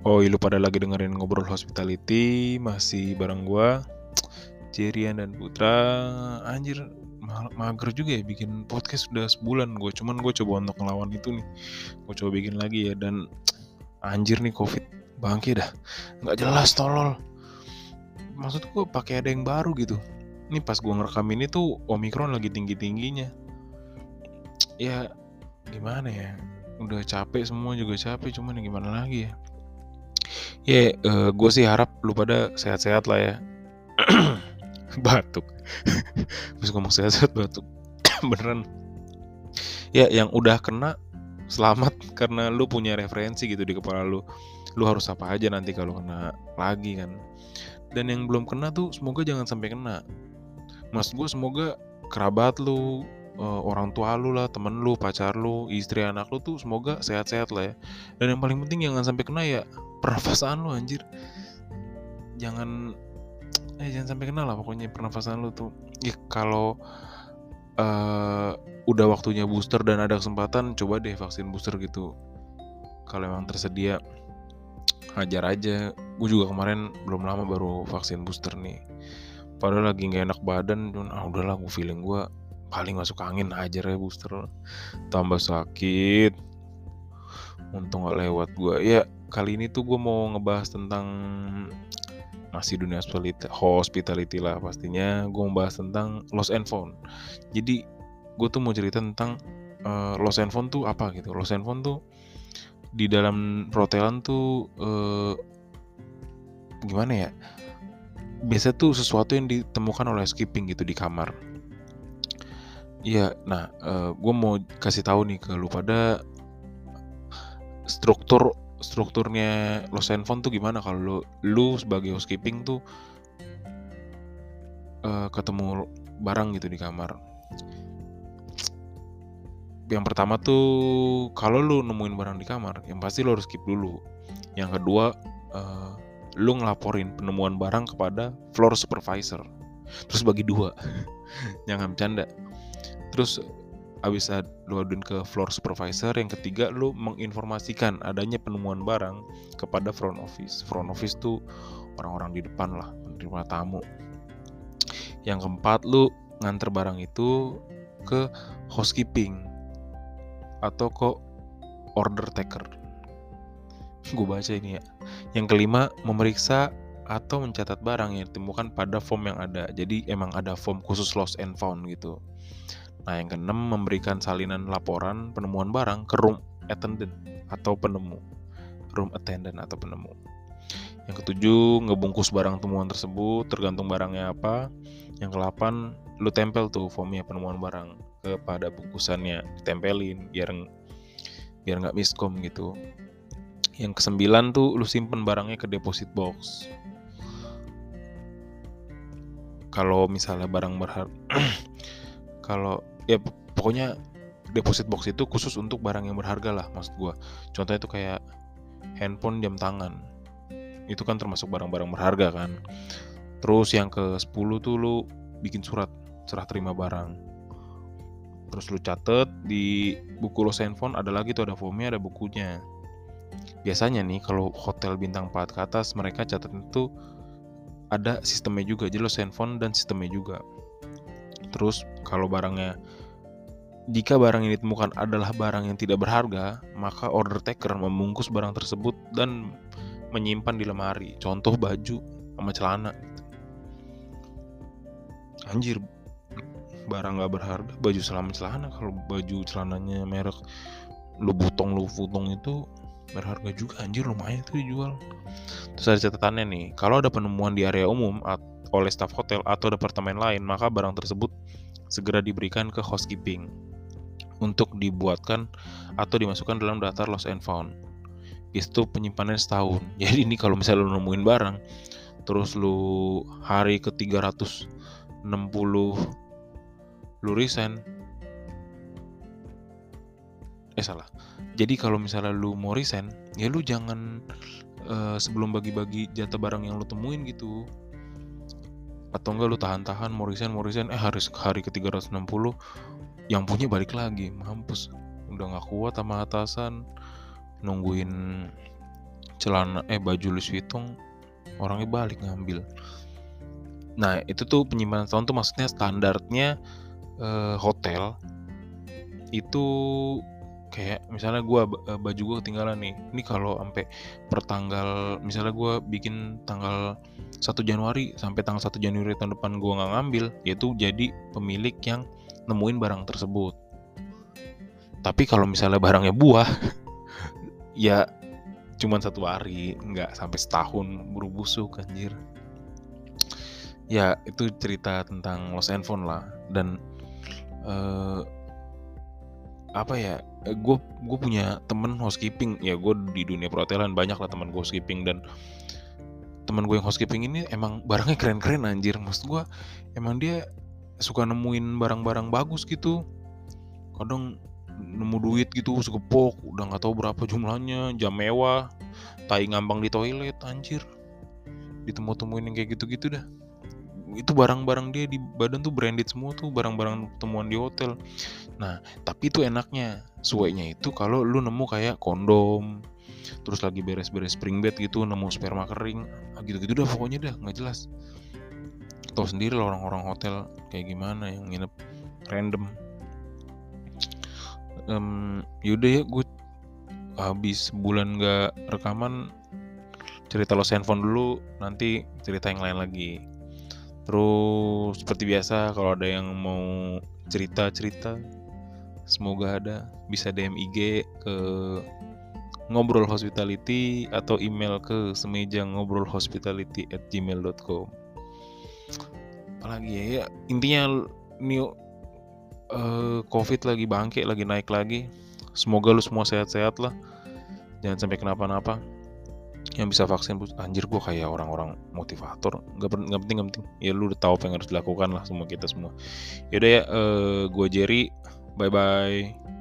Oh, lu pada lagi dengerin ngobrol hospitality masih bareng gua Jerian dan Putra. Anjir, ma- mager juga ya bikin podcast udah sebulan gue. Cuman gue coba untuk ngelawan itu nih. Gue coba bikin lagi ya dan anjir nih covid bangke dah. nggak jelas tolol. Maksud gue pakai ada yang baru gitu. Ini pas gue ngerekam ini tuh Omikron lagi tinggi-tingginya. Ya gimana ya? Udah capek semua juga capek cuman ya gimana lagi ya? Ya, yeah, gue sih harap lu pada sehat-sehat lah ya. batuk. Bisa ngomong sehat-sehat batuk. Beneran. Ya, yang udah kena selamat karena lu punya referensi gitu di kepala lu. Lu harus apa aja nanti kalau kena lagi kan. Dan yang belum kena tuh semoga jangan sampai kena. Mas gue semoga kerabat lu, uh, orang tua lu lah, temen lu, pacar lu, istri anak lu tuh semoga sehat-sehat lah ya. Dan yang paling penting jangan sampai kena ya pernafasan lu anjir. Jangan eh jangan sampai kena lah pokoknya pernafasan lu tuh. Ya kalau uh, udah waktunya booster dan ada kesempatan coba deh vaksin booster gitu. Kalau emang tersedia hajar aja. Gue juga kemarin belum lama baru vaksin booster nih. Padahal lagi nggak enak badan, cuman ah udahlah gue feeling gue paling masuk angin aja ya booster tambah sakit untung gak lewat gue ya kali ini tuh gue mau ngebahas tentang masih dunia hospitality lah pastinya. Gue mau bahas tentang lost and found. Jadi gue tuh mau cerita tentang uh, lost and found tuh apa gitu. Lost and found tuh di dalam perhotelan tuh uh, gimana ya? Biasa tuh sesuatu yang ditemukan oleh skipping gitu di kamar. Iya, nah uh, gue mau kasih tahu nih ke lu pada struktur strukturnya Los Handphone tuh gimana kalau lu, lu sebagai housekeeping tuh uh, ketemu barang gitu di kamar. Yang pertama tuh kalau lu nemuin barang di kamar, yang pasti lu harus skip dulu. Yang kedua, uh, lu ngelaporin penemuan barang kepada floor supervisor. Terus bagi dua, jangan bercanda terus abis lu aduin ke floor supervisor yang ketiga lu menginformasikan adanya penemuan barang kepada front office. Front office tuh orang-orang di depan lah menerima tamu. Yang keempat lu nganter barang itu ke housekeeping atau ke order taker. Gue baca ini ya. Yang kelima memeriksa atau mencatat barang yang ditemukan pada form yang ada. Jadi emang ada form khusus lost and found gitu Nah, yang keenam memberikan salinan laporan penemuan barang ke room attendant atau penemu. Room attendant atau penemu. Yang ketujuh, ngebungkus barang temuan tersebut tergantung barangnya apa. Yang kelapan, lu tempel tuh formnya penemuan barang kepada bungkusannya, tempelin biar biar nggak miskom gitu. Yang kesembilan tuh lu simpen barangnya ke deposit box. Kalau misalnya barang berharga kalau ya pokoknya deposit box itu khusus untuk barang yang berharga lah maksud gue contohnya itu kayak handphone jam tangan. Itu kan termasuk barang-barang berharga kan. Terus yang ke 10 tuh lu bikin surat serah terima barang. Terus lu catet di buku lo handphone ada lagi tuh ada formnya ada bukunya. Biasanya nih kalau hotel bintang 4 ke atas mereka catat itu ada sistemnya juga. Jadi lo handphone dan sistemnya juga Terus kalau barangnya jika barang yang ditemukan adalah barang yang tidak berharga, maka order taker membungkus barang tersebut dan menyimpan di lemari. Contoh baju sama celana. Anjir, barang gak berharga, baju selama celana. Kalau baju celananya merek lu butong lu futong itu berharga juga anjir lumayan itu dijual. Terus ada catatannya nih, kalau ada penemuan di area umum oleh staf hotel atau departemen lain, maka barang tersebut segera diberikan ke housekeeping untuk dibuatkan atau dimasukkan dalam daftar lost and found. Itu penyimpanan setahun. Jadi ini kalau misalnya lu nemuin barang, terus lu hari ke 360 lu resign, eh salah. Jadi kalau misalnya lu mau resign, ya lu jangan uh, sebelum bagi-bagi jatah barang yang lu temuin gitu atau enggak lu tahan-tahan mau resign mau resign eh hari hari ke 360 yang punya balik lagi mampus. Udah nggak kuat sama atasan. Nungguin celana eh baju Louis Vuitton orangnya balik ngambil. Nah itu tuh penyimpanan setahun tuh maksudnya standarnya eh, hotel itu kayak misalnya gue baju gue ketinggalan nih ini kalau sampai pertanggal misalnya gue bikin tanggal 1 Januari sampai tanggal 1 Januari tahun depan gue nggak ngambil yaitu jadi pemilik yang nemuin barang tersebut. Tapi kalau misalnya barangnya buah ya cuman satu hari nggak sampai setahun buru busuk anjir. Ya itu cerita tentang Los Handphone lah. Dan uh, apa ya gue eh, gue punya temen housekeeping. Ya gue di dunia perhotelan banyak lah teman gue housekeeping dan teman gue yang housekeeping ini emang barangnya keren-keren anjir. Maksud gue emang dia suka nemuin barang-barang bagus gitu. Kadang nemu duit gitu segepok udah nggak tahu berapa jumlahnya jam mewah tai ngambang di toilet anjir. Ditemu-temuin yang kayak gitu-gitu dah itu barang-barang dia di badan tuh branded semua tuh barang-barang temuan di hotel. Nah tapi itu enaknya. Suenya itu kalau lu nemu kayak kondom terus lagi beres-beres spring bed gitu nemu sperma kering ah, gitu-gitu dah pokoknya dah nggak jelas. Tau sendiri lah orang-orang hotel kayak gimana yang nginep random. Um, yaudah ya gue habis bulan gak rekaman cerita lo handphone dulu nanti cerita yang lain lagi Terus seperti biasa kalau ada yang mau cerita-cerita semoga ada. Bisa DM IG ke ngobrol hospitality atau email ke semeja ngobrol hospitality at gmail.com apalagi ya, ya intinya new uh, covid lagi bangkit lagi naik lagi. Semoga lu semua sehat-sehat lah. Jangan sampai kenapa-napa yang bisa vaksin anjir gue kayak orang-orang motivator. Nggak nggak penting nggak penting. Ya lu udah tahu apa yang harus dilakukan lah semua kita semua. Yaudah ya uh, eh, gue Jerry. Bye bye